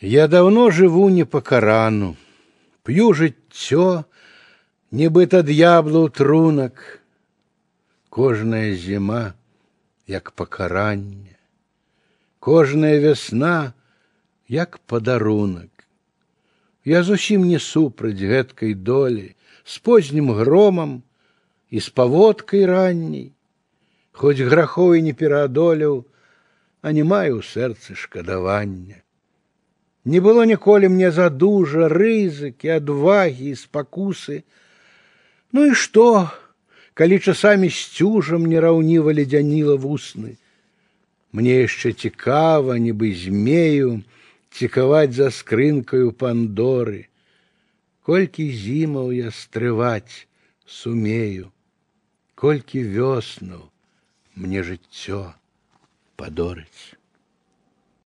Я давно живу не по Корану, п'ю життё, нібито д'яблу трунак. Кожная зима, як пакаранне, кожная вясна, як падарунак. Я зусім не супраць гэткай долі, з познім громам і з паводкай ранняй, хоць грахоў і не пераадолеў, а не маю ў сэрцы шкадавання. Не было ніколі мне задужа рызыкі, адвагі і спакусы. Ну і што, калі часамі сцюжам нераўніва ледзяніла вусны. Мне яшчэ цікава, нібы змею, цікаваць за скрынкаю пандоры. Колькі зімаў я стрываць сумею, колькі вёснаў мне жыццё падорыць.